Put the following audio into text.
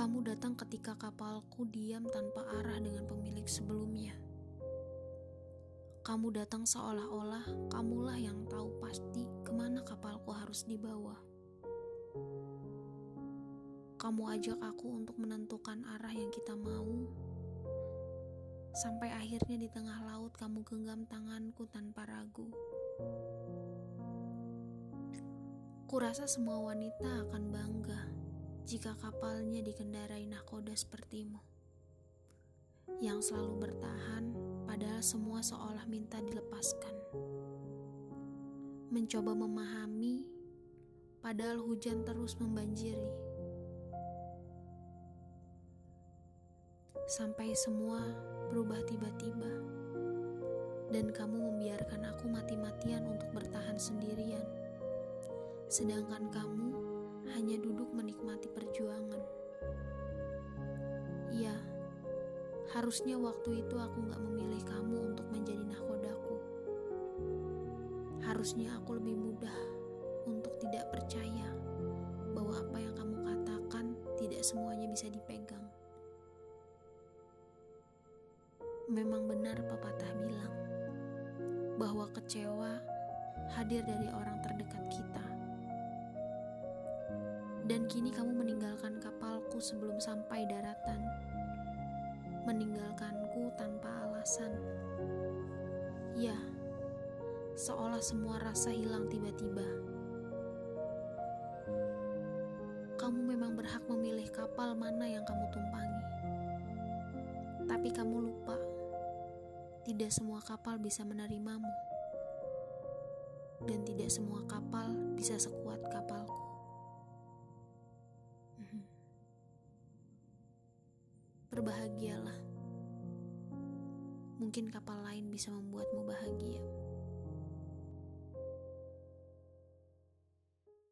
Kamu datang ketika kapalku diam tanpa arah dengan pemilik sebelumnya. Kamu datang seolah-olah kamulah yang tahu pasti ke mana kapalku harus dibawa. Kamu ajak aku untuk menentukan arah yang kita mau, sampai akhirnya di tengah laut kamu genggam tanganku tanpa ragu. Kurasa semua wanita akan bangga jika kapalnya dikendarai nahkoda sepertimu. Yang selalu bertahan padahal semua seolah minta dilepaskan. Mencoba memahami padahal hujan terus membanjiri. Sampai semua berubah tiba-tiba. Dan kamu membiarkan aku mati-matian untuk bertahan sendirian sedangkan kamu hanya duduk menikmati perjuangan. Iya, harusnya waktu itu aku gak memilih kamu untuk menjadi nahkodaku. Harusnya aku lebih mudah untuk tidak percaya bahwa apa yang kamu katakan tidak semuanya bisa dipegang. Memang benar pepatah bilang bahwa kecewa hadir dari orang terdekat. Dan kini kamu meninggalkan kapalku sebelum sampai daratan. Meninggalkanku tanpa alasan. Ya, seolah semua rasa hilang tiba-tiba. Kamu memang berhak memilih kapal mana yang kamu tumpangi. Tapi kamu lupa, tidak semua kapal bisa menerimamu. Dan tidak semua kapal bisa sekuat Berbahagialah. Mungkin kapal lain bisa membuatmu bahagia.